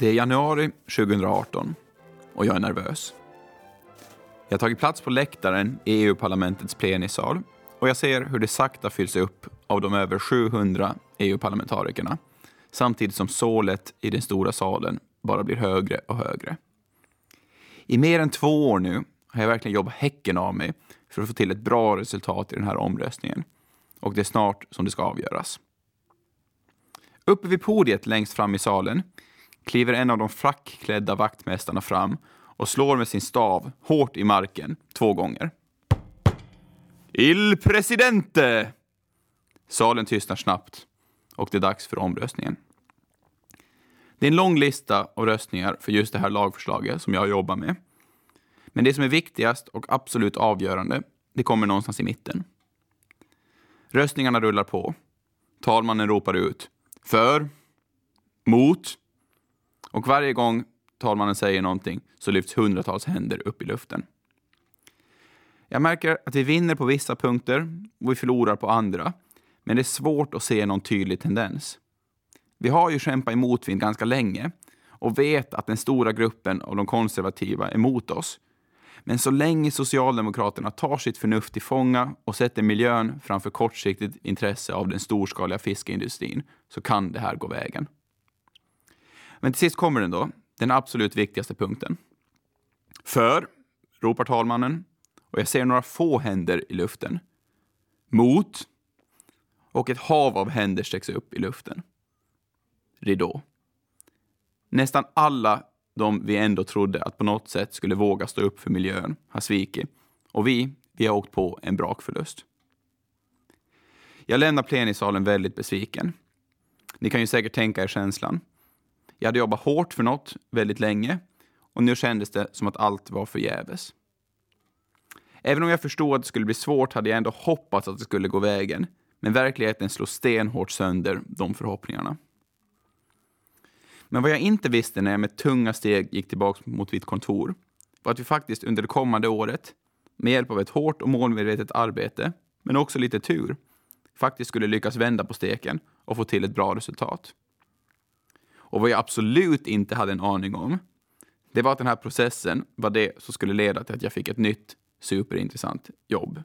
Det är januari 2018 och jag är nervös. Jag har tagit plats på läktaren i EU-parlamentets plenisal och jag ser hur det sakta fylls upp av de över 700 EU-parlamentarikerna samtidigt som sålet i den stora salen bara blir högre och högre. I mer än två år nu har jag verkligen jobbat häcken av mig för att få till ett bra resultat i den här omröstningen. Och det är snart som det ska avgöras. Uppe vid podiet längst fram i salen kliver en av de frackklädda vaktmästarna fram och slår med sin stav hårt i marken två gånger. Il presidente! Salen tystnar snabbt och det är dags för omröstningen. Det är en lång lista av röstningar för just det här lagförslaget som jag jobbar med. Men det som är viktigast och absolut avgörande, det kommer någonstans i mitten. Röstningarna rullar på. Talmannen ropar ut för, mot och varje gång talmannen säger någonting så lyfts hundratals händer upp i luften. Jag märker att vi vinner på vissa punkter och vi förlorar på andra. Men det är svårt att se någon tydlig tendens. Vi har ju kämpat i motvind ganska länge och vet att den stora gruppen av de konservativa är emot oss. Men så länge Socialdemokraterna tar sitt förnuft till fånga och sätter miljön framför kortsiktigt intresse av den storskaliga fiskeindustrin så kan det här gå vägen. Men till sist kommer den då, den absolut viktigaste punkten. För, ropar talmannen, och jag ser några få händer i luften. Mot, och ett hav av händer sträcks upp i luften. Ridå. Nästan alla de vi ändå trodde att på något sätt skulle våga stå upp för miljön har svikit. Och vi, vi har åkt på en brakförlust. Jag lämnar plenisalen väldigt besviken. Ni kan ju säkert tänka er känslan. Jag hade jobbat hårt för något väldigt länge och nu kändes det som att allt var förgäves. Även om jag förstod att det skulle bli svårt hade jag ändå hoppats att det skulle gå vägen. Men verkligheten slår stenhårt sönder de förhoppningarna. Men vad jag inte visste när jag med tunga steg gick tillbaka mot mitt kontor var att vi faktiskt under det kommande året, med hjälp av ett hårt och målmedvetet arbete, men också lite tur, faktiskt skulle lyckas vända på steken och få till ett bra resultat. Och vad jag absolut inte hade en aning om, det var att den här processen var det som skulle leda till att jag fick ett nytt superintressant jobb.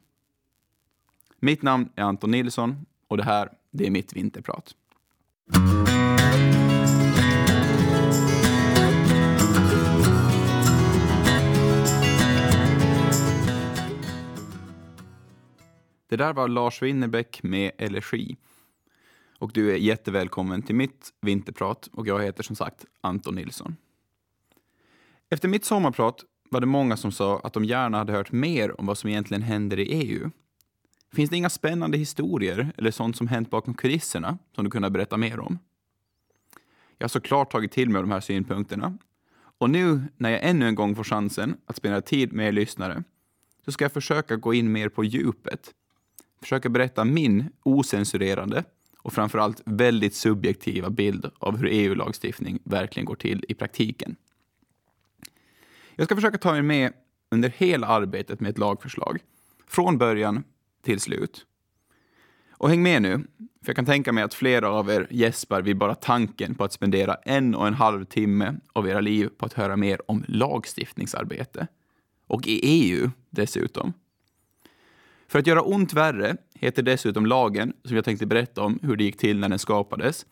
Mitt namn är Anton Nilsson och det här, det är mitt vinterprat. Det där var Lars Winnerbäck med Elegi. Och du är jättevälkommen till mitt vinterprat och jag heter som sagt Anton Nilsson. Efter mitt sommarprat var det många som sa att de gärna hade hört mer om vad som egentligen händer i EU. Finns det inga spännande historier eller sånt som hänt bakom kulisserna som du kunde berätta mer om? Jag har såklart tagit till mig av de här synpunkterna. Och nu när jag ännu en gång får chansen att spendera tid med er lyssnare så ska jag försöka gå in mer på djupet. Försöka berätta min osensurerade och framförallt väldigt subjektiva bild av hur EU-lagstiftning verkligen går till i praktiken. Jag ska försöka ta er med under hela arbetet med ett lagförslag, från början till slut. Och häng med nu, för jag kan tänka mig att flera av er gäspar vid bara tanken på att spendera en och en halv timme av era liv på att höra mer om lagstiftningsarbete. Och i EU dessutom. För att göra ont värre heter dessutom lagen, som jag tänkte berätta om hur det gick till när den skapades,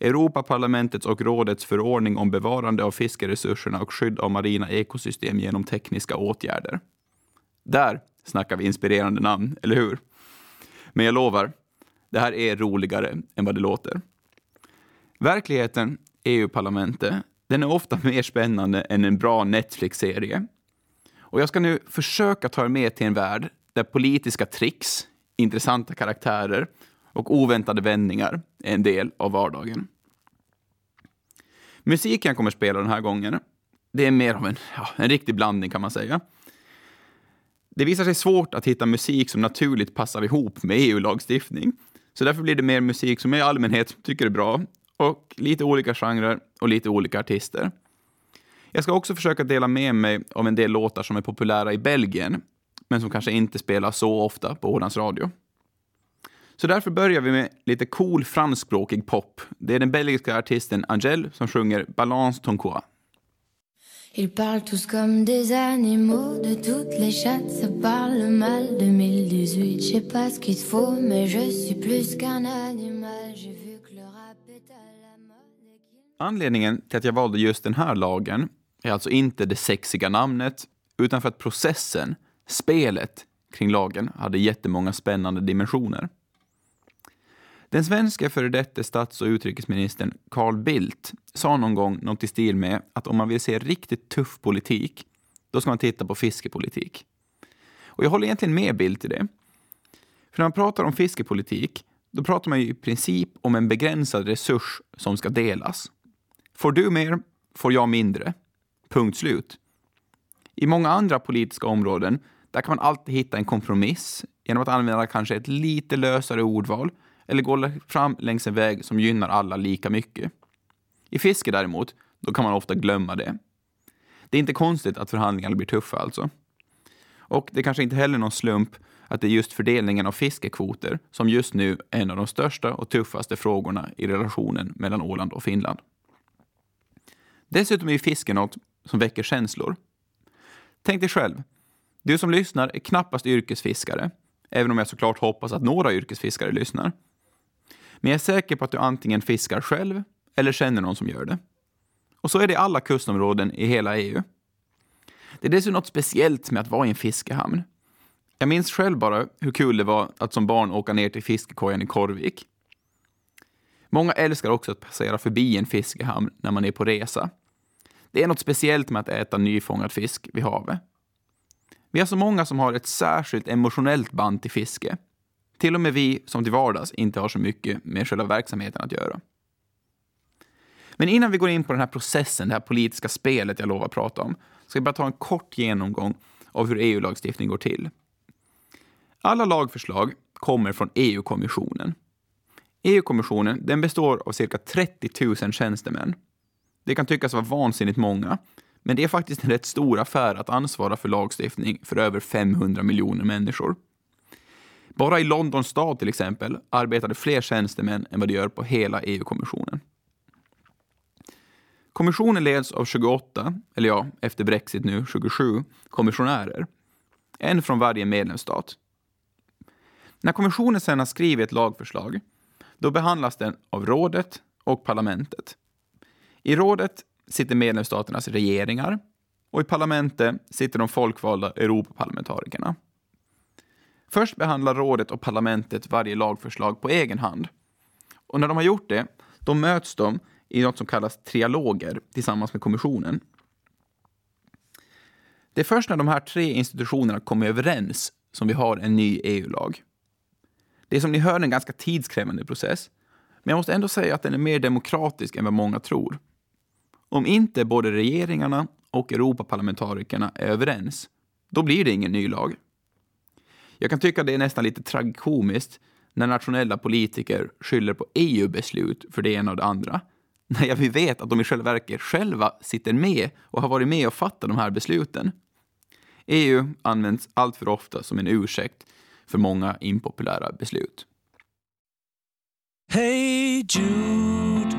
Europaparlamentets och rådets förordning om bevarande av fiskeresurserna och skydd av marina ekosystem genom tekniska åtgärder. Där snackar vi inspirerande namn, eller hur? Men jag lovar, det här är roligare än vad det låter. Verkligheten, EU-parlamentet, den är ofta mer spännande än en bra Netflix-serie. Och jag ska nu försöka ta er med till en värld där politiska tricks, intressanta karaktärer och oväntade vändningar är en del av vardagen. Musiken jag kommer spela den här gången, det är mer av en, ja, en riktig blandning kan man säga. Det visar sig svårt att hitta musik som naturligt passar ihop med EU-lagstiftning. Så därför blir det mer musik som jag i allmänhet tycker är bra och lite olika genrer och lite olika artister. Jag ska också försöka dela med mig av en del låtar som är populära i Belgien, men som kanske inte spelas så ofta på Ålands Radio. Så därför börjar vi med lite cool franskspråkig pop. Det är den belgiska artisten Angèle som sjunger Balance ton quoi. Ils parlent tous comme des animaux, de toutes les chattes, ça parle mal 2018. Je sais pas ce qu'il faut, mais je suis plus qu'un animal. J'ai vu que le rap est à la mode. Anledningen till att jag valde just den här lagen är alltså inte det sexiga namnet, utan för att processen, spelet kring lagen, hade jättemånga spännande dimensioner. Den svenska före detta stats och utrikesministern Carl Bildt sa någon gång något i stil med att om man vill se riktigt tuff politik, då ska man titta på fiskepolitik. Och jag håller egentligen med Bildt i det. För när man pratar om fiskepolitik, då pratar man ju i princip om en begränsad resurs som ska delas. Får du mer, får jag mindre. Punkt slut. I många andra politiska områden, där kan man alltid hitta en kompromiss genom att använda kanske ett lite lösare ordval eller gå fram längs en väg som gynnar alla lika mycket. I fiske däremot, då kan man ofta glömma det. Det är inte konstigt att förhandlingarna blir tuffa alltså. Och det är kanske inte heller någon slump att det är just fördelningen av fiskekvoter som just nu är en av de största och tuffaste frågorna i relationen mellan Åland och Finland. Dessutom är fiske något som väcker känslor. Tänk dig själv, du som lyssnar är knappast yrkesfiskare, även om jag såklart hoppas att några yrkesfiskare lyssnar. Men jag är säker på att du antingen fiskar själv eller känner någon som gör det. Och så är det i alla kustområden i hela EU. Det är dessutom något speciellt med att vara i en fiskehamn. Jag minns själv bara hur kul det var att som barn åka ner till fiskekojan i Korvik. Många älskar också att passera förbi en fiskehamn när man är på resa. Det är något speciellt med att äta nyfångad fisk vid havet. Vi har så många som har ett särskilt emotionellt band till fiske. Till och med vi som till vardags inte har så mycket med själva verksamheten att göra. Men innan vi går in på den här processen, det här politiska spelet jag lovar att prata om, ska jag bara ta en kort genomgång av hur EU-lagstiftning går till. Alla lagförslag kommer från EU-kommissionen. EU-kommissionen den består av cirka 30 000 tjänstemän. Det kan tyckas vara vansinnigt många, men det är faktiskt en rätt stor affär att ansvara för lagstiftning för över 500 miljoner människor. Bara i Londons stad till exempel arbetade fler tjänstemän än vad det gör på hela EU-kommissionen. Kommissionen leds av 28, eller ja, efter Brexit nu 27, kommissionärer. En från varje medlemsstat. När kommissionen sedan har skrivit ett lagförslag, då behandlas den av rådet och parlamentet. I rådet sitter medlemsstaternas regeringar och i parlamentet sitter de folkvalda Europaparlamentarikerna. Först behandlar rådet och parlamentet varje lagförslag på egen hand. Och när de har gjort det, då möts de i något som kallas trialoger tillsammans med kommissionen. Det är först när de här tre institutionerna kommer överens som vi har en ny EU-lag. Det är som ni hör en ganska tidskrävande process, men jag måste ändå säga att den är mer demokratisk än vad många tror. Om inte både regeringarna och Europaparlamentarikerna är överens, då blir det ingen ny lag. Jag kan tycka det är nästan lite tragikomiskt när nationella politiker skyller på EU-beslut för det ena och det andra. När vi vet att de i själva verket själva sitter med och har varit med och fattat de här besluten. EU används allt för ofta som en ursäkt för många impopulära beslut. Hey Jude,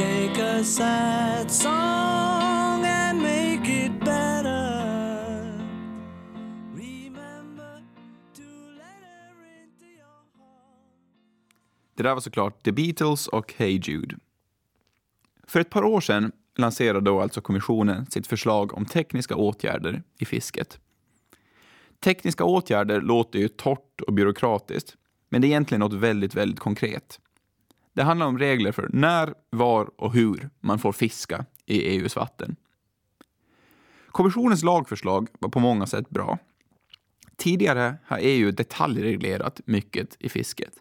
Take a sad song and make it better. Remember to let her into your heart. Det där var såklart The Beatles och Hey Jude. För ett par år sedan lanserade då alltså kommissionen sitt förslag om tekniska åtgärder i fisket. Tekniska åtgärder låter ju torrt och byråkratiskt, men det är egentligen något väldigt, väldigt konkret. Det handlar om regler för när, var och hur man får fiska i EUs vatten. Kommissionens lagförslag var på många sätt bra. Tidigare har EU detaljreglerat mycket i fisket.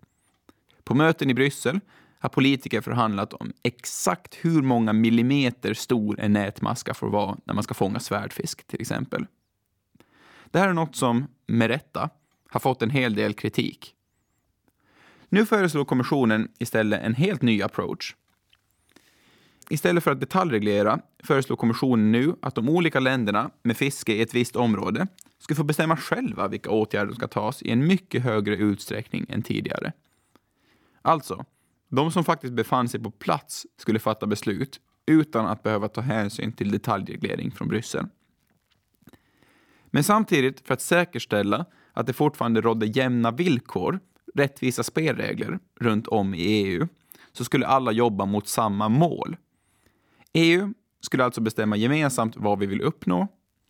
På möten i Bryssel har politiker förhandlat om exakt hur många millimeter stor en nätmaska får vara när man ska fånga svärdfisk till exempel. Det här är något som, med rätta, har fått en hel del kritik. Nu föreslår kommissionen istället en helt ny approach. istället för att detaljreglera föreslår kommissionen nu att de olika länderna med fiske i ett visst område ska få bestämma själva vilka åtgärder som ska tas i en mycket högre utsträckning än tidigare. Alltså, de som faktiskt befann sig på plats skulle fatta beslut utan att behöva ta hänsyn till detaljreglering från Bryssel. Men samtidigt, för att säkerställa att det fortfarande rådde jämna villkor, rättvisa spelregler runt om i EU, så skulle alla jobba mot samma mål. EU skulle alltså bestämma gemensamt vad vi vill uppnå,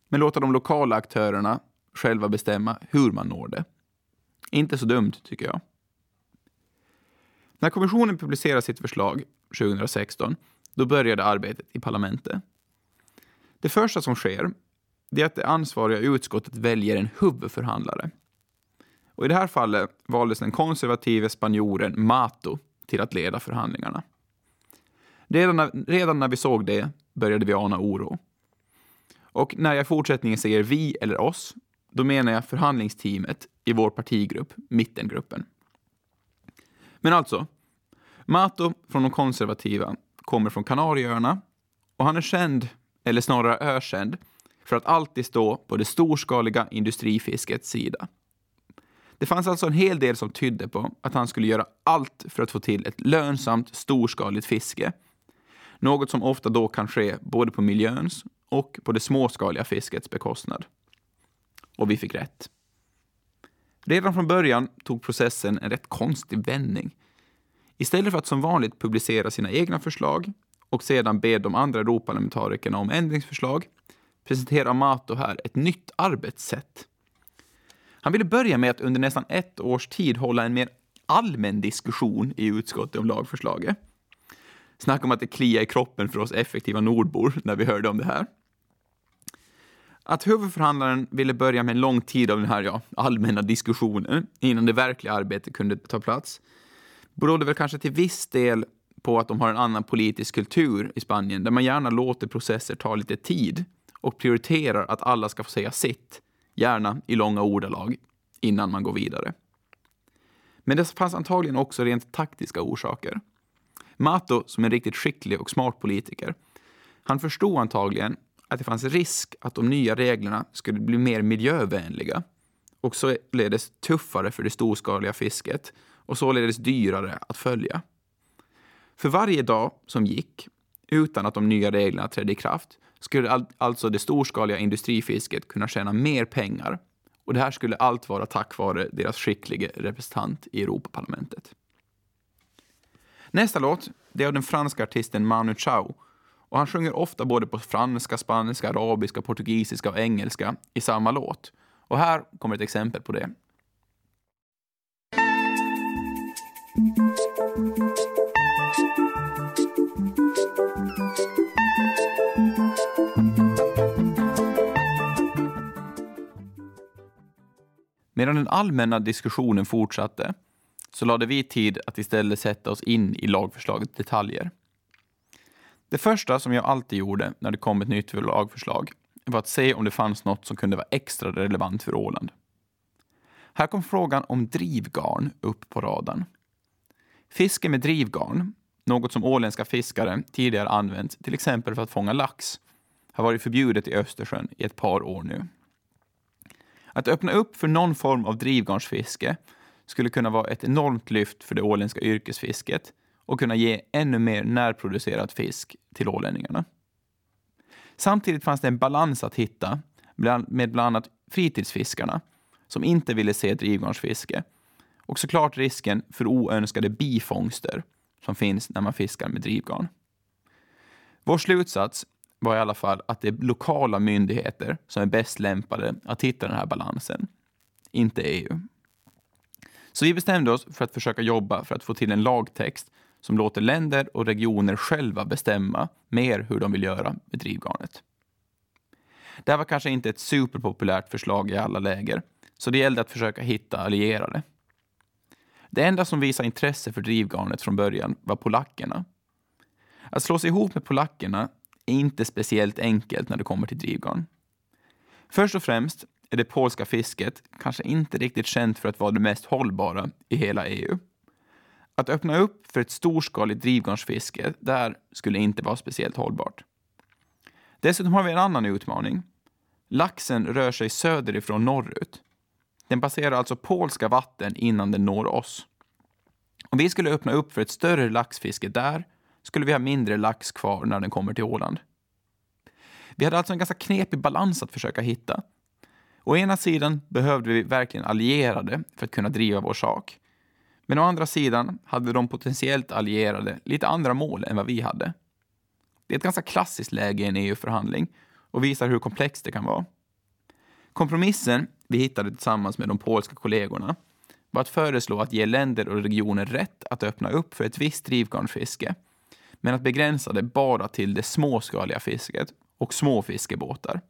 men låta de lokala aktörerna själva bestämma hur man når det. Inte så dumt, tycker jag. När kommissionen publicerade sitt förslag 2016, då började arbetet i parlamentet. Det första som sker det är att det ansvariga utskottet väljer en huvudförhandlare. Och I det här fallet valdes den konservative spanjoren Mato till att leda förhandlingarna. Redan när, redan när vi såg det började vi ana oro. Och när jag i fortsättningen säger vi eller oss, då menar jag förhandlingsteamet i vår partigrupp, mittengruppen. Men alltså, Mato från de konservativa kommer från Kanarieöarna och han är känd, eller snarare ökänd, för att alltid stå på det storskaliga industrifiskets sida. Det fanns alltså en hel del som tydde på att han skulle göra allt för att få till ett lönsamt storskaligt fiske. Något som ofta då kan ske både på miljöns och på det småskaliga fiskets bekostnad. Och vi fick rätt. Redan från början tog processen en rätt konstig vändning. Istället för att som vanligt publicera sina egna förslag och sedan be de andra Europaparlamentarikerna om ändringsförslag presenterar Mato här ett nytt arbetssätt. Han ville börja med att under nästan ett års tid hålla en mer allmän diskussion i utskottet om lagförslaget. Snacka om att det kliar i kroppen för oss effektiva nordbor när vi hörde om det här. Att huvudförhandlaren ville börja med en lång tid av den här ja, allmänna diskussionen innan det verkliga arbetet kunde ta plats berodde väl kanske till viss del på att de har en annan politisk kultur i Spanien där man gärna låter processer ta lite tid och prioriterar att alla ska få säga sitt, gärna i långa ordalag, innan man går vidare. Men det fanns antagligen också rent taktiska orsaker. Mato, som är riktigt skicklig och smart politiker, han förstod antagligen att det fanns risk att de nya reglerna skulle bli mer miljövänliga och således tuffare för det storskaliga fisket och således dyrare att följa. För varje dag som gick utan att de nya reglerna trädde i kraft skulle alltså det storskaliga industrifisket kunna tjäna mer pengar och det här skulle allt vara tack vare deras skicklige representant i Europaparlamentet. Nästa låt det är av den franska artisten Manu Chao och han sjunger ofta både på franska, spanska, arabiska, portugisiska och engelska i samma låt. Och här kommer ett exempel på det. Medan den allmänna diskussionen fortsatte så lade vi tid att istället sätta oss in i lagförslagets detaljer. Det första som jag alltid gjorde när det kom ett nytt lagförslag var att se om det fanns något som kunde vara extra relevant för Åland. Här kom frågan om drivgarn upp på radarn. Fiske med drivgarn, något som åländska fiskare tidigare använt till exempel för att fånga lax, har varit förbjudet i Östersjön i ett par år nu. Att öppna upp för någon form av drivgarnsfiske skulle kunna vara ett enormt lyft för det åländska yrkesfisket och kunna ge ännu mer närproducerad fisk till ålänningarna. Samtidigt fanns det en balans att hitta med bland annat fritidsfiskarna som inte ville se drivgarnsfiske och såklart risken för oönskade bifångster som finns när man fiskar med drivgarn. Vår slutsats var i alla fall att det är lokala myndigheter som är bäst lämpade att hitta den här balansen, inte EU. Så vi bestämde oss för att försöka jobba för att få till en lagtext som låter länder och regioner själva bestämma mer hur de vill göra med drivgarnet. Det här var kanske inte ett superpopulärt förslag i alla läger, så det gällde att försöka hitta allierade. Det enda som visade intresse för drivgarnet från början var polackerna. Att slå sig ihop med polackerna är inte speciellt enkelt när det kommer till drivgarn. Först och främst är det polska fisket kanske inte riktigt känt för att vara det mest hållbara i hela EU. Att öppna upp för ett storskaligt drivgarnsfiske där skulle inte vara speciellt hållbart. Dessutom har vi en annan utmaning. Laxen rör sig söderifrån norrut. Den passerar alltså polska vatten innan den når oss. Om vi skulle öppna upp för ett större laxfiske där skulle vi ha mindre lax kvar när den kommer till Åland. Vi hade alltså en ganska knepig balans att försöka hitta. Å ena sidan behövde vi verkligen allierade för att kunna driva vår sak. Men å andra sidan hade de potentiellt allierade lite andra mål än vad vi hade. Det är ett ganska klassiskt läge i en EU-förhandling och visar hur komplext det kan vara. Kompromissen vi hittade tillsammans med de polska kollegorna var att föreslå att ge länder och regioner rätt att öppna upp för ett visst drivgarnsfiske men att begränsa det bara till det småskaliga fisket och små fiskebåtar.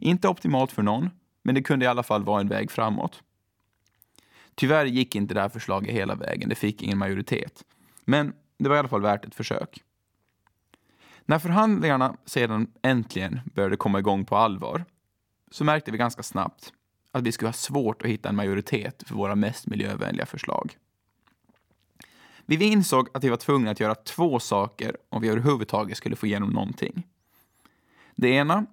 Inte optimalt för någon, men det kunde i alla fall vara en väg framåt. Tyvärr gick inte det här förslaget hela vägen, det fick ingen majoritet. Men det var i alla fall värt ett försök. När förhandlingarna sedan äntligen började komma igång på allvar så märkte vi ganska snabbt att vi skulle ha svårt att hitta en majoritet för våra mest miljövänliga förslag. Vi insåg att vi var tvungna att göra två saker om vi överhuvudtaget skulle få igenom någonting. Det ena,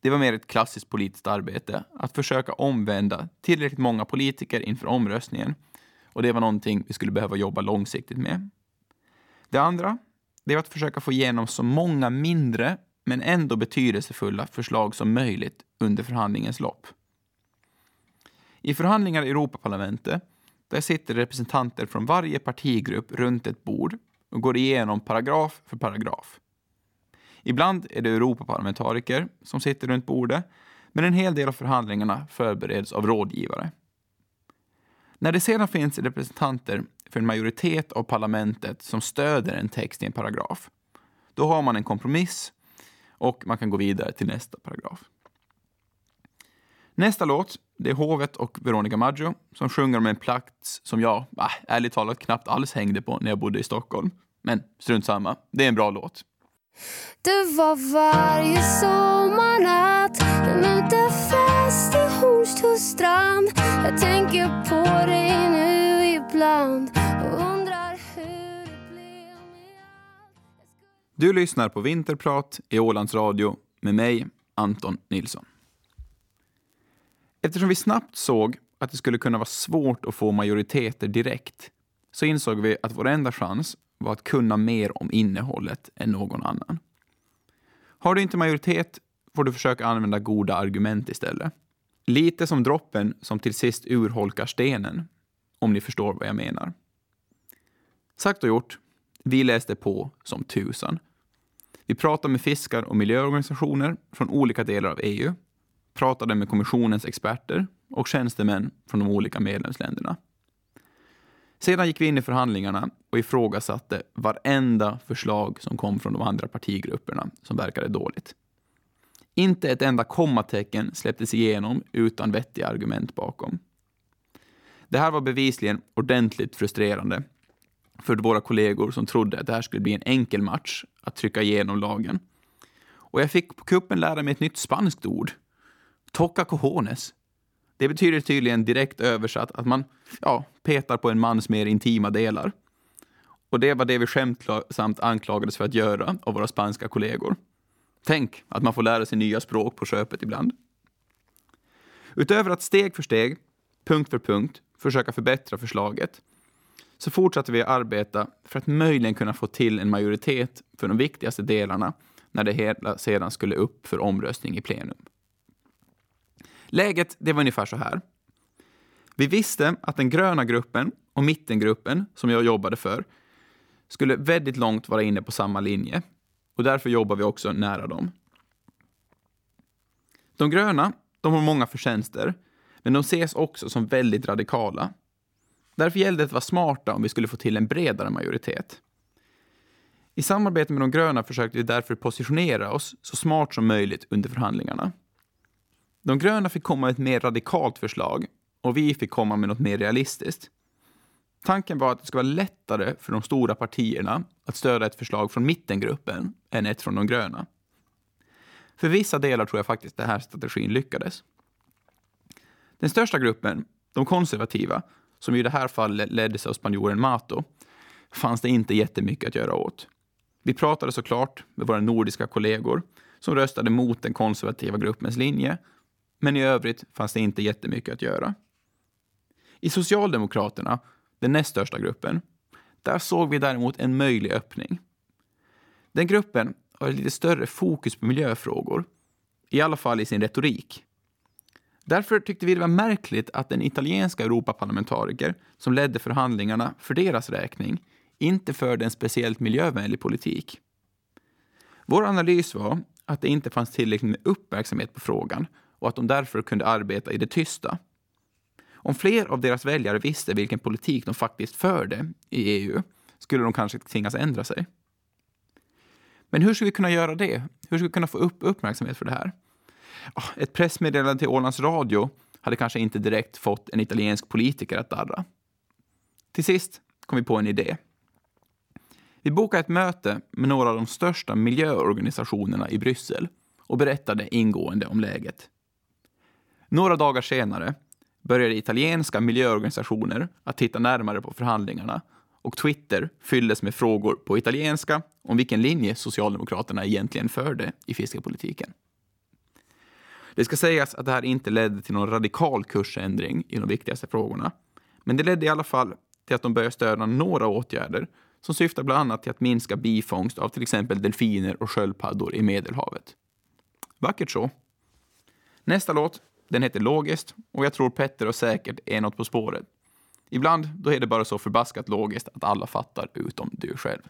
det var mer ett klassiskt politiskt arbete, att försöka omvända tillräckligt många politiker inför omröstningen. Och det var någonting vi skulle behöva jobba långsiktigt med. Det andra, det var att försöka få igenom så många mindre men ändå betydelsefulla förslag som möjligt under förhandlingens lopp. I förhandlingar i Europaparlamentet där sitter representanter från varje partigrupp runt ett bord och går igenom paragraf för paragraf. Ibland är det Europaparlamentariker som sitter runt bordet, men en hel del av förhandlingarna förbereds av rådgivare. När det sedan finns representanter för en majoritet av parlamentet som stöder en text i en paragraf, då har man en kompromiss och man kan gå vidare till nästa paragraf. Nästa låt, det är Hovet och Veronica Maggio som sjunger om en plats som jag, äh, ärligt talat, knappt alls hängde på när jag bodde i Stockholm. Men strunt samma, det är en bra låt. Du var varje sommarnatt en utefest i Hornstulls strand Jag tänker på dig nu ibland och undrar hur det blev med Du lyssnar på Vinterprat i Ålands Radio med mig, Anton Nilsson. Eftersom vi snabbt såg att det skulle kunna vara svårt att få majoriteter direkt så insåg vi att vår enda chans var att kunna mer om innehållet än någon annan. Har du inte majoritet får du försöka använda goda argument istället. Lite som droppen som till sist urholkar stenen, om ni förstår vad jag menar. Sagt och gjort, vi läste på som tusan. Vi pratade med fiskar och miljöorganisationer från olika delar av EU, pratade med kommissionens experter och tjänstemän från de olika medlemsländerna. Sedan gick vi in i förhandlingarna och ifrågasatte varenda förslag som kom från de andra partigrupperna som verkade dåligt. Inte ett enda kommatecken släpptes igenom utan vettiga argument bakom. Det här var bevisligen ordentligt frustrerande för våra kollegor som trodde att det här skulle bli en enkel match att trycka igenom lagen. Och jag fick på kuppen lära mig ett nytt spanskt ord. Toca cojones. Det betyder tydligen direkt översatt att man ja, petar på en mans mer intima delar. Och det var det vi skämtsamt anklagades för att göra av våra spanska kollegor. Tänk att man får lära sig nya språk på köpet ibland. Utöver att steg för steg, punkt för punkt, försöka förbättra förslaget så fortsatte vi att arbeta för att möjligen kunna få till en majoritet för de viktigaste delarna när det hela sedan skulle upp för omröstning i plenum. Läget det var ungefär så här. Vi visste att den gröna gruppen och mittengruppen, som jag jobbade för, skulle väldigt långt vara inne på samma linje och därför jobbar vi också nära dem. De gröna, de har många förtjänster, men de ses också som väldigt radikala. Därför gällde det att vara smarta om vi skulle få till en bredare majoritet. I samarbete med de gröna försökte vi därför positionera oss så smart som möjligt under förhandlingarna. De gröna fick komma med ett mer radikalt förslag och vi fick komma med något mer realistiskt. Tanken var att det skulle vara lättare för de stora partierna att stödja ett förslag från mittengruppen än ett från de gröna. För vissa delar tror jag faktiskt den här strategin lyckades. Den största gruppen, de konservativa, som i det här fallet leddes av spanjoren Mato, fanns det inte jättemycket att göra åt. Vi pratade såklart med våra nordiska kollegor som röstade mot den konservativa gruppens linje, men i övrigt fanns det inte jättemycket att göra. I Socialdemokraterna, den näst största gruppen, där såg vi däremot en möjlig öppning. Den gruppen har ett lite större fokus på miljöfrågor, i alla fall i sin retorik. Därför tyckte vi det var märkligt att den italienska Europaparlamentariker som ledde förhandlingarna för deras räkning inte förde en speciellt miljövänlig politik. Vår analys var att det inte fanns tillräckligt med uppmärksamhet på frågan och att de därför kunde arbeta i det tysta. Om fler av deras väljare visste vilken politik de faktiskt förde i EU skulle de kanske tvingas ändra sig. Men hur ska vi kunna göra det? Hur ska vi kunna få upp uppmärksamhet för det här? Ah, ett pressmeddelande till Ålands Radio hade kanske inte direkt fått en italiensk politiker att darra. Till sist kom vi på en idé. Vi bokade ett möte med några av de största miljöorganisationerna i Bryssel och berättade ingående om läget. Några dagar senare började italienska miljöorganisationer att titta närmare på förhandlingarna och Twitter fylldes med frågor på italienska om vilken linje Socialdemokraterna egentligen förde i fiskepolitiken. Det ska sägas att det här inte ledde till någon radikal kursändring i de viktigaste frågorna. Men det ledde i alla fall till att de började stödja några åtgärder som syftar bland annat till att minska bifångst av till exempel delfiner och sköldpaddor i Medelhavet. Vackert så. Nästa låt, den heter Logiskt och jag tror Petter och säkert är något på spåret. Ibland då är det bara så förbaskat logiskt att alla fattar utom du själv.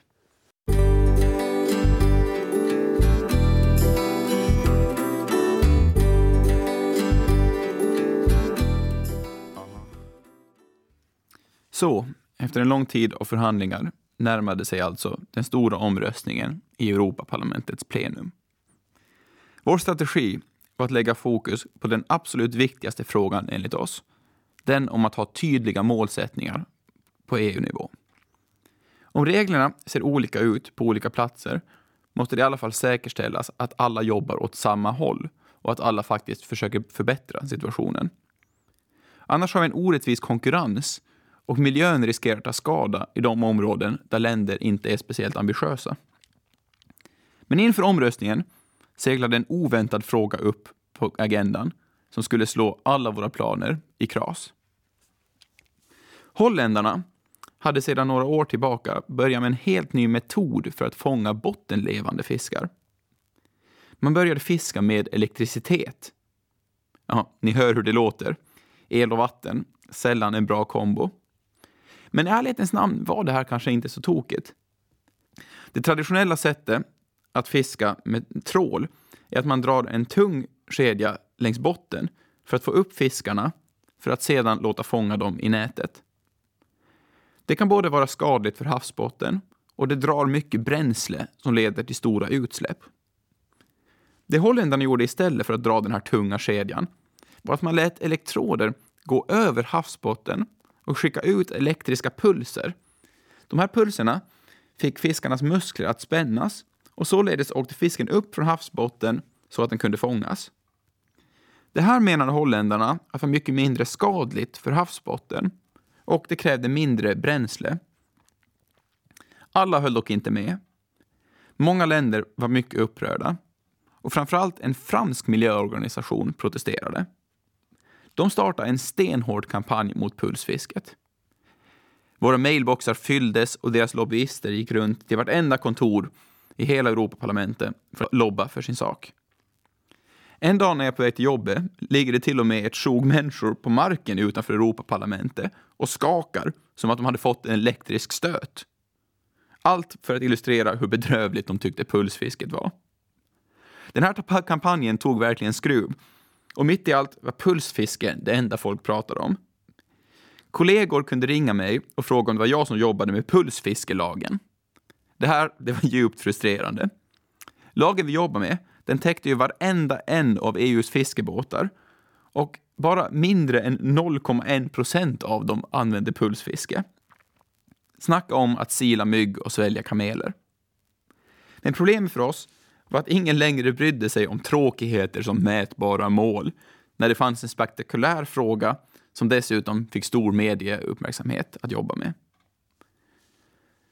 Så, efter en lång tid av förhandlingar närmade sig alltså den stora omröstningen i Europaparlamentets plenum. Vår strategi var att lägga fokus på den absolut viktigaste frågan enligt oss. Den om att ha tydliga målsättningar på EU-nivå. Om reglerna ser olika ut på olika platser måste det i alla fall säkerställas att alla jobbar åt samma håll och att alla faktiskt försöker förbättra situationen. Annars har vi en orättvis konkurrens och miljön riskerar att ta skada i de områden där länder inte är speciellt ambitiösa. Men inför omröstningen seglade en oväntad fråga upp på agendan som skulle slå alla våra planer i kras. Holländarna hade sedan några år tillbaka börjat med en helt ny metod för att fånga bottenlevande fiskar. Man började fiska med elektricitet. Ja, ni hör hur det låter. El och vatten, sällan en bra kombo. Men i ärlighetens namn var det här kanske inte så tokigt. Det traditionella sättet att fiska med trål är att man drar en tung kedja längs botten för att få upp fiskarna för att sedan låta fånga dem i nätet. Det kan både vara skadligt för havsbotten och det drar mycket bränsle som leder till stora utsläpp. Det holländarna gjorde istället för att dra den här tunga kedjan var att man lät elektroder gå över havsbotten och skicka ut elektriska pulser. De här pulserna fick fiskarnas muskler att spännas och således åkte fisken upp från havsbotten så att den kunde fångas. Det här menade holländarna att var mycket mindre skadligt för havsbotten och det krävde mindre bränsle. Alla höll dock inte med. Många länder var mycket upprörda och framförallt en fransk miljöorganisation protesterade. De startade en stenhård kampanj mot pulsfisket. Våra mailboxar fylldes och deras lobbyister gick runt till vartenda kontor i hela Europaparlamentet för att lobba för sin sak. En dag när jag är på väg till jobbet ligger det till och med ett tjog människor på marken utanför Europaparlamentet och skakar som att de hade fått en elektrisk stöt. Allt för att illustrera hur bedrövligt de tyckte pulsfisket var. Den här kampanjen tog verkligen skruv och mitt i allt var pulsfiske det enda folk pratade om. Kollegor kunde ringa mig och fråga om det var jag som jobbade med pulsfiskelagen. Det här det var djupt frustrerande. Lagen vi jobbar med den täckte ju varenda en av EUs fiskebåtar och bara mindre än 0,1 procent av dem använde pulsfiske. Snacka om att sila mygg och svälja kameler. Men problemet för oss var att ingen längre brydde sig om tråkigheter som mätbara mål, när det fanns en spektakulär fråga som dessutom fick stor medieuppmärksamhet att jobba med.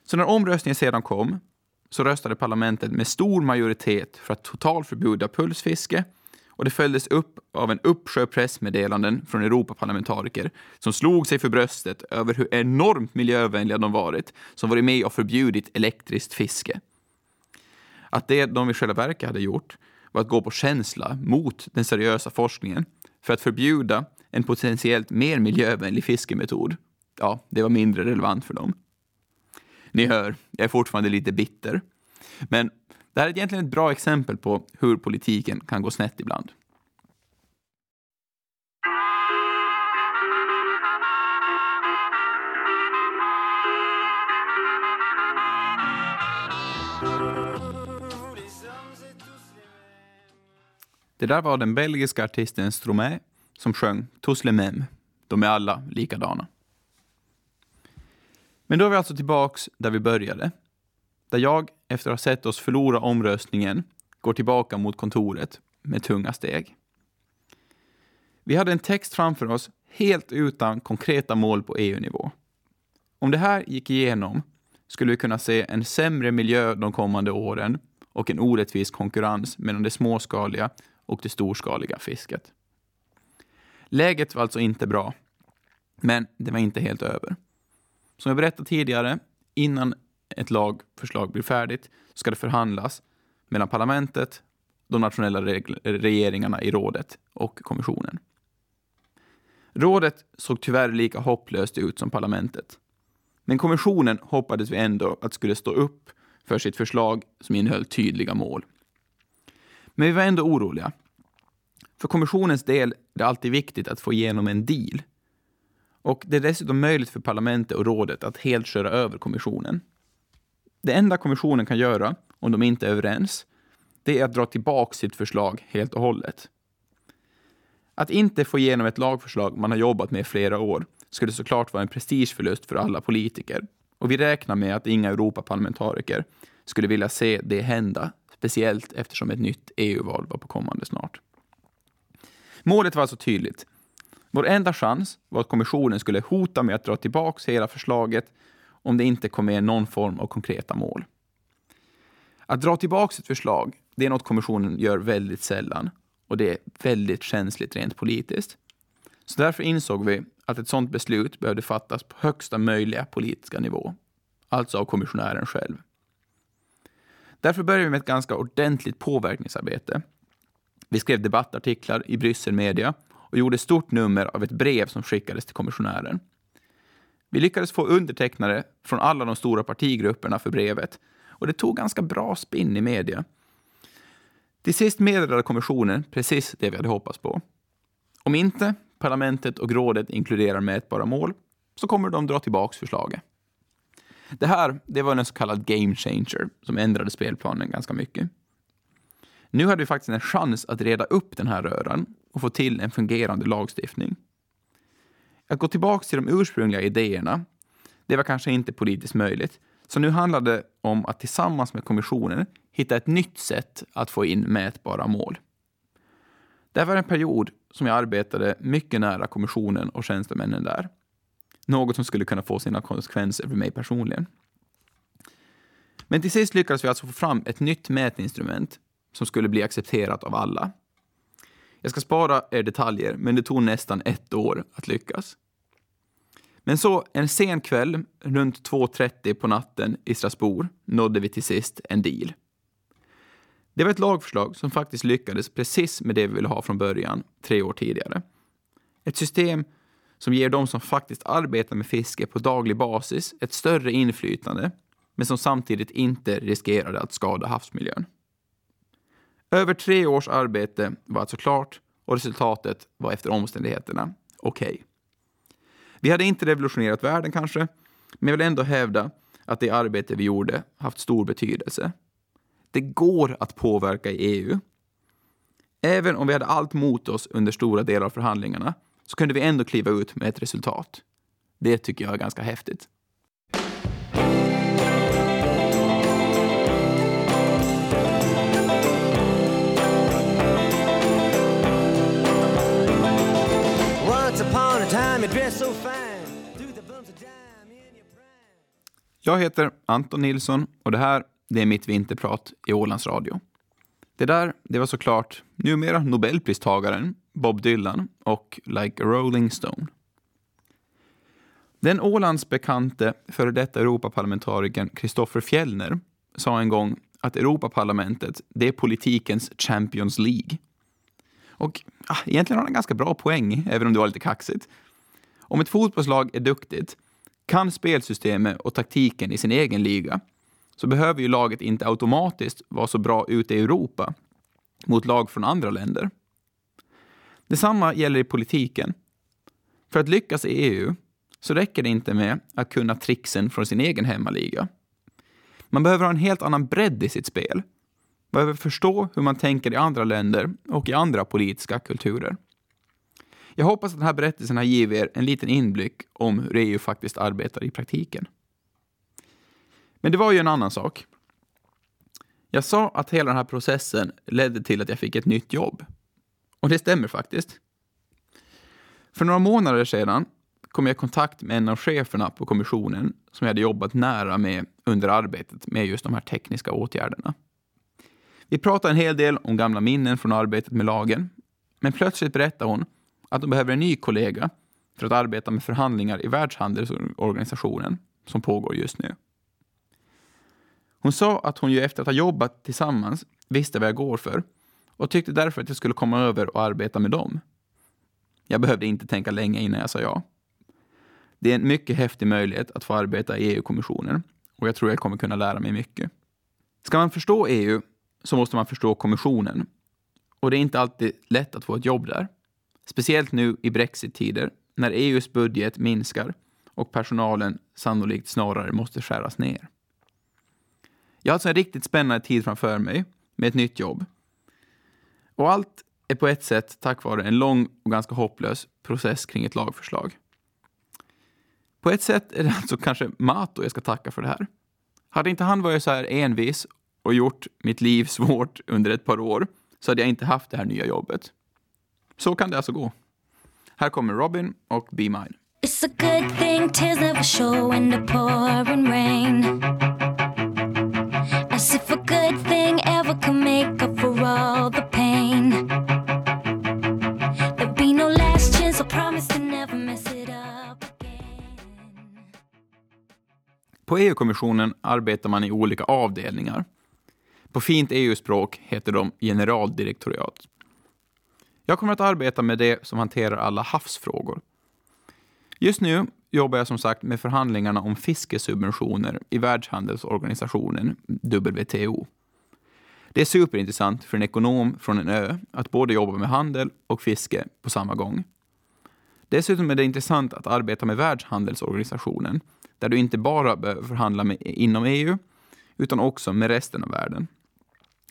Så när omröstningen sedan kom så röstade parlamentet med stor majoritet för att totalförbjuda pulsfiske och det följdes upp av en uppsjö pressmeddelanden från Europaparlamentariker som slog sig för bröstet över hur enormt miljövänliga de varit som varit med och förbjudit elektriskt fiske. Att det de i själva verket hade gjort var att gå på känsla mot den seriösa forskningen för att förbjuda en potentiellt mer miljövänlig fiskemetod. Ja, det var mindre relevant för dem. Ni hör, jag är fortfarande lite bitter. Men det här är egentligen ett bra exempel på hur politiken kan gå snett ibland. Det där var den belgiska artisten Stromae som sjöng Tous les mêmes. De är alla likadana. Men då är vi alltså tillbaks där vi började. Där jag, efter att ha sett oss förlora omröstningen, går tillbaka mot kontoret med tunga steg. Vi hade en text framför oss helt utan konkreta mål på EU-nivå. Om det här gick igenom skulle vi kunna se en sämre miljö de kommande åren och en orättvis konkurrens mellan det småskaliga och det storskaliga fisket. Läget var alltså inte bra, men det var inte helt över. Som jag berättade tidigare, innan ett lagförslag blir färdigt ska det förhandlas mellan parlamentet, de nationella regeringarna i rådet och kommissionen. Rådet såg tyvärr lika hopplöst ut som parlamentet. Men kommissionen hoppades vi ändå att skulle stå upp för sitt förslag som innehöll tydliga mål. Men vi var ändå oroliga. För kommissionens del är det alltid viktigt att få igenom en deal och det är dessutom möjligt för parlamentet och rådet att helt köra över kommissionen. Det enda kommissionen kan göra, om de inte är överens, det är att dra tillbaka sitt förslag helt och hållet. Att inte få igenom ett lagförslag man har jobbat med i flera år skulle såklart vara en prestigeförlust för alla politiker. Och vi räknar med att inga Europaparlamentariker skulle vilja se det hända, speciellt eftersom ett nytt EU-val var på kommande snart. Målet var alltså tydligt. Vår enda chans var att kommissionen skulle hota med att dra tillbaka hela förslaget om det inte kom med någon form av konkreta mål. Att dra tillbaka ett förslag, det är något kommissionen gör väldigt sällan och det är väldigt känsligt rent politiskt. Så därför insåg vi att ett sådant beslut behövde fattas på högsta möjliga politiska nivå, alltså av kommissionären själv. Därför började vi med ett ganska ordentligt påverkningsarbete. Vi skrev debattartiklar i Bryssel Media och gjorde stort nummer av ett brev som skickades till kommissionären. Vi lyckades få undertecknare från alla de stora partigrupperna för brevet och det tog ganska bra spinn i media. Till sist meddelade kommissionen precis det vi hade hoppats på. Om inte parlamentet och rådet inkluderar mätbara mål så kommer de dra tillbaka förslaget. Det här det var en så kallad game changer som ändrade spelplanen ganska mycket. Nu hade vi faktiskt en chans att reda upp den här röran och få till en fungerande lagstiftning. Att gå tillbaka till de ursprungliga idéerna, det var kanske inte politiskt möjligt. Så nu handlade det om att tillsammans med kommissionen hitta ett nytt sätt att få in mätbara mål. Det här var en period som jag arbetade mycket nära kommissionen och tjänstemännen där. Något som skulle kunna få sina konsekvenser för mig personligen. Men till sist lyckades vi alltså få fram ett nytt mätinstrument som skulle bli accepterat av alla. Jag ska spara er detaljer, men det tog nästan ett år att lyckas. Men så en sen kväll, runt 2.30 på natten i Strasbourg, nådde vi till sist en deal. Det var ett lagförslag som faktiskt lyckades precis med det vi ville ha från början, tre år tidigare. Ett system som ger de som faktiskt arbetar med fiske på daglig basis ett större inflytande, men som samtidigt inte riskerade att skada havsmiljön. Över tre års arbete var alltså klart och resultatet var efter omständigheterna okej. Okay. Vi hade inte revolutionerat världen kanske, men jag vill ändå hävda att det arbete vi gjorde haft stor betydelse. Det går att påverka i EU. Även om vi hade allt mot oss under stora delar av förhandlingarna så kunde vi ändå kliva ut med ett resultat. Det tycker jag är ganska häftigt. Jag heter Anton Nilsson och det här det är mitt vinterprat i Ålands Radio. Det där det var såklart numera Nobelpristagaren Bob Dylan och Like a Rolling Stone. Den Ålands bekante före detta Europaparlamentarikern Kristoffer Fjellner sa en gång att Europaparlamentet det är politikens Champions League. Och ah, egentligen har han en ganska bra poäng, även om det var lite kaxigt. Om ett fotbollslag är duktigt, kan spelsystemet och taktiken i sin egen liga, så behöver ju laget inte automatiskt vara så bra ute i Europa mot lag från andra länder. Detsamma gäller i politiken. För att lyckas i EU så räcker det inte med att kunna tricksen från sin egen hemmaliga. Man behöver ha en helt annan bredd i sitt spel. Man behöver förstå hur man tänker i andra länder och i andra politiska kulturer. Jag hoppas att den här berättelsen har givit er en liten inblick om hur EU faktiskt arbetar i praktiken. Men det var ju en annan sak. Jag sa att hela den här processen ledde till att jag fick ett nytt jobb. Och det stämmer faktiskt. För några månader sedan kom jag i kontakt med en av cheferna på kommissionen som jag hade jobbat nära med under arbetet med just de här tekniska åtgärderna. Vi pratade en hel del om gamla minnen från arbetet med lagen, men plötsligt berättade hon att de behöver en ny kollega för att arbeta med förhandlingar i Världshandelsorganisationen som pågår just nu. Hon sa att hon ju efter att ha jobbat tillsammans visste vad jag går för och tyckte därför att jag skulle komma över och arbeta med dem. Jag behövde inte tänka länge innan jag sa ja. Det är en mycket häftig möjlighet att få arbeta i EU-kommissionen och jag tror jag kommer kunna lära mig mycket. Ska man förstå EU så måste man förstå kommissionen. Och det är inte alltid lätt att få ett jobb där. Speciellt nu i brexit-tider när EUs budget minskar och personalen sannolikt snarare måste skäras ner. Jag har alltså en riktigt spännande tid framför mig med ett nytt jobb. Och allt är på ett sätt tack vare en lång och ganska hopplös process kring ett lagförslag. På ett sätt är det alltså kanske Mato jag ska tacka för det här. Hade inte han varit så här envis och gjort mitt liv svårt under ett par år så hade jag inte haft det här nya jobbet. Så kan det alltså gå. Här kommer Robin och Be Mine. It's a good thing tears never show in the pouring rain As if a good thing ever could make up for all the pain There'll be no last chance, I promise to never mess it up again På EU-kommissionen arbetar man i olika avdelningar. På fint EU-språk heter de generaldirektoriat. Jag kommer att arbeta med det som hanterar alla havsfrågor. Just nu jobbar jag som sagt med förhandlingarna om fiskesubventioner i Världshandelsorganisationen, WTO. Det är superintressant för en ekonom från en ö att både jobba med handel och fiske på samma gång. Dessutom är det intressant att arbeta med Världshandelsorganisationen, där du inte bara behöver förhandla med, inom EU, utan också med resten av världen.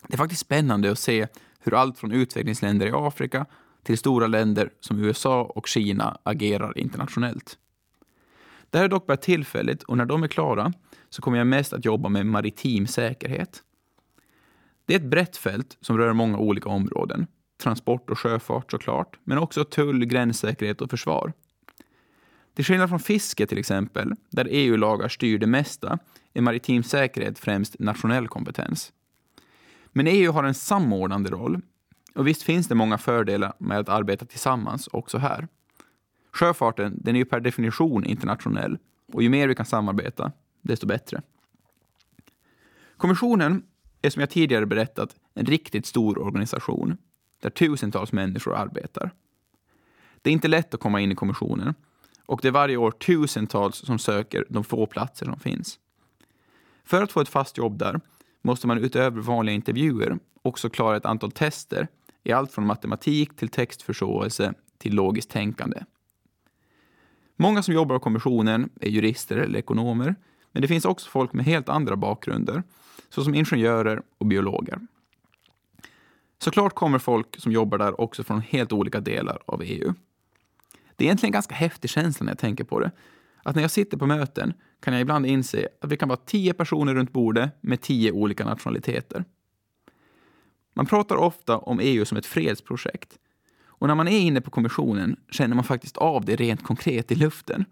Det är faktiskt spännande att se hur allt från utvecklingsländer i Afrika till stora länder som USA och Kina agerar internationellt. Det här är dock bara tillfälligt och när de är klara så kommer jag mest att jobba med maritim säkerhet. Det är ett brett fält som rör många olika områden. Transport och sjöfart såklart, men också tull, gränssäkerhet och försvar. Till skillnad från fiske till exempel, där EU-lagar styr det mesta, är maritim säkerhet främst nationell kompetens. Men EU har en samordnande roll. Och visst finns det många fördelar med att arbeta tillsammans också här. Sjöfarten den är ju per definition internationell och ju mer vi kan samarbeta, desto bättre. Kommissionen är som jag tidigare berättat en riktigt stor organisation där tusentals människor arbetar. Det är inte lätt att komma in i kommissionen och det är varje år tusentals som söker de få platser som finns. För att få ett fast jobb där måste man utöver vanliga intervjuer också klara ett antal tester i allt från matematik till textförståelse till logiskt tänkande. Många som jobbar på kommissionen är jurister eller ekonomer, men det finns också folk med helt andra bakgrunder, såsom ingenjörer och biologer. Såklart kommer folk som jobbar där också från helt olika delar av EU. Det är egentligen en ganska häftig känsla när jag tänker på det, att när jag sitter på möten kan jag ibland inse att vi kan vara tio personer runt bordet med tio olika nationaliteter. Man pratar ofta om EU som ett fredsprojekt. Och när man är inne på kommissionen känner man faktiskt av det rent konkret i luften.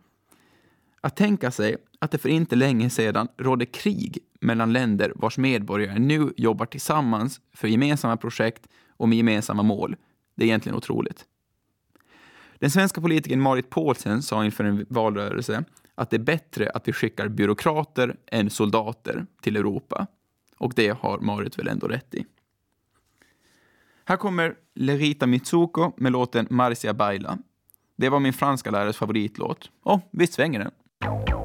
Att tänka sig att det för inte länge sedan rådde krig mellan länder vars medborgare nu jobbar tillsammans för gemensamma projekt och med gemensamma mål, det är egentligen otroligt. Den svenska politikern Marit Paulsen sa inför en valrörelse att det är bättre att vi skickar byråkrater än soldater till Europa. Och det har Marit väl ändå rätt i. Här kommer Lerita Mitsuko med låten Marcia Baila. Det var min franska lärares favoritlåt. Och visst svänger den.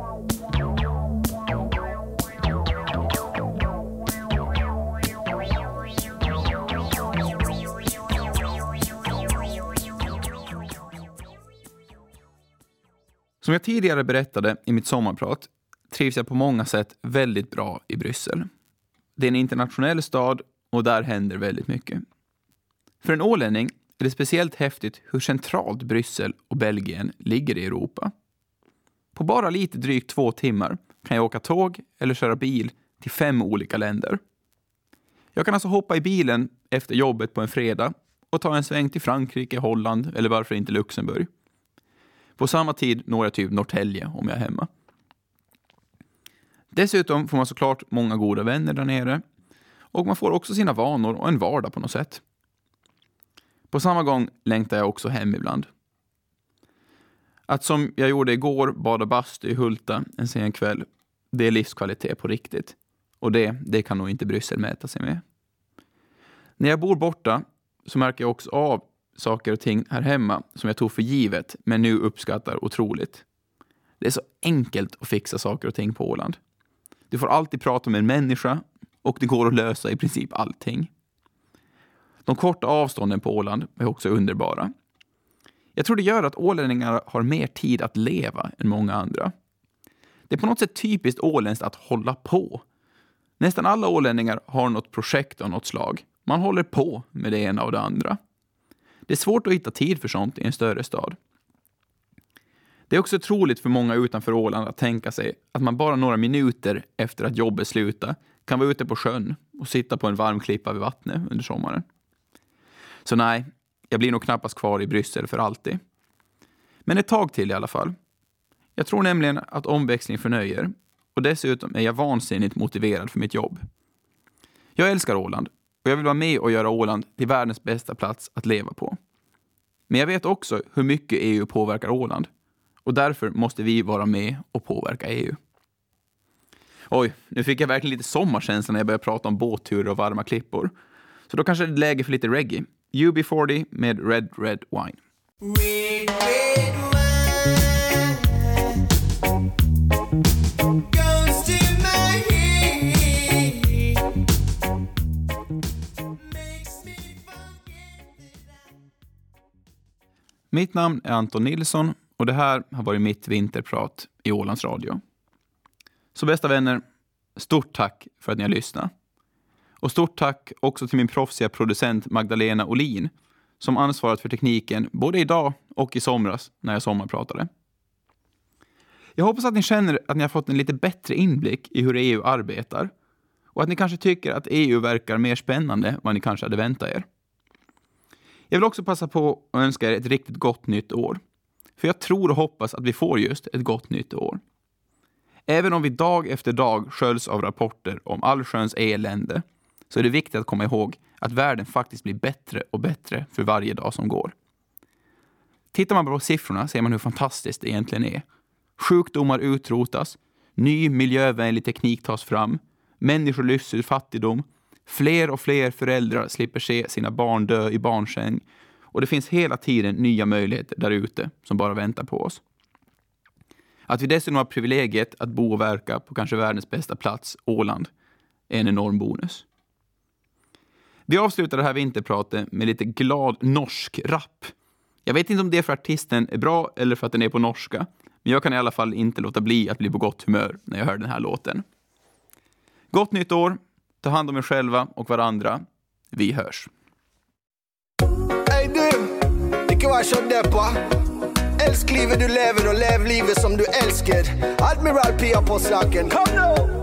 Som jag tidigare berättade i mitt sommarprat trivs jag på många sätt väldigt bra i Bryssel. Det är en internationell stad och där händer väldigt mycket. För en ålänning är det speciellt häftigt hur centralt Bryssel och Belgien ligger i Europa. På bara lite drygt två timmar kan jag åka tåg eller köra bil till fem olika länder. Jag kan alltså hoppa i bilen efter jobbet på en fredag och ta en sväng till Frankrike, Holland eller varför inte Luxemburg. På samma tid når jag typ Norrtälje om jag är hemma. Dessutom får man såklart många goda vänner där nere och man får också sina vanor och en vardag på något sätt. På samma gång längtar jag också hem ibland. Att som jag gjorde igår bada bastu i Hulta en sen kväll, det är livskvalitet på riktigt. Och det, det kan nog inte Bryssel mäta sig med. När jag bor borta så märker jag också av saker och ting här hemma som jag tog för givet, men nu uppskattar otroligt. Det är så enkelt att fixa saker och ting på Åland. Du får alltid prata med en människa och det går att lösa i princip allting. De korta avstånden på Åland är också underbara. Jag tror det gör att ålänningar har mer tid att leva än många andra. Det är på något sätt typiskt åländskt att hålla på. Nästan alla ålänningar har något projekt av något slag. Man håller på med det ena och det andra. Det är svårt att hitta tid för sånt i en större stad. Det är också troligt för många utanför Åland att tänka sig att man bara några minuter efter att jobbet slutar kan vara ute på sjön och sitta på en varm klippa vid vattnet under sommaren. Så nej, jag blir nog knappast kvar i Bryssel för alltid. Men ett tag till i alla fall. Jag tror nämligen att omväxling förnöjer och dessutom är jag vansinnigt motiverad för mitt jobb. Jag älskar Åland och jag vill vara med och göra Åland till världens bästa plats att leva på. Men jag vet också hur mycket EU påverkar Åland och därför måste vi vara med och påverka EU. Oj, nu fick jag verkligen lite sommarkänsla när jag började prata om båtturer och varma klippor. Så då kanske det är läge för lite reggae. UB40 med Red Red Wine. Red, red wine. Mitt namn är Anton Nilsson och det här har varit mitt vinterprat i Ålands Radio. Så bästa vänner, stort tack för att ni har lyssnat. Och stort tack också till min proffsiga producent Magdalena Olin som ansvarat för tekniken både idag och i somras när jag sommarpratade. Jag hoppas att ni känner att ni har fått en lite bättre inblick i hur EU arbetar och att ni kanske tycker att EU verkar mer spännande än vad ni kanske hade väntat er. Jag vill också passa på att önska er ett riktigt gott nytt år. För jag tror och hoppas att vi får just ett gott nytt år. Även om vi dag efter dag sköljs av rapporter om allsköns elände så är det viktigt att komma ihåg att världen faktiskt blir bättre och bättre för varje dag som går. Tittar man på siffrorna ser man hur fantastiskt det egentligen är. Sjukdomar utrotas, ny miljövänlig teknik tas fram, människor lyfts ur fattigdom Fler och fler föräldrar slipper se sina barn dö i barnsäng och det finns hela tiden nya möjligheter där ute som bara väntar på oss. Att vi dessutom har privilegiet att bo och verka på kanske världens bästa plats, Åland, är en enorm bonus. Vi avslutar det här vinterpratet med lite glad norsk rap. Jag vet inte om det är för att artisten är bra eller för att den är på norska, men jag kan i alla fall inte låta bli att bli på gott humör när jag hör den här låten. Gott nytt år! Ta hand om er själva och varandra. Vi hörs. Hej du! Ikke vara så deppa. Älsk livet du lever, och lev livet som du elsker. Admiral Pia på saken. Kom nu!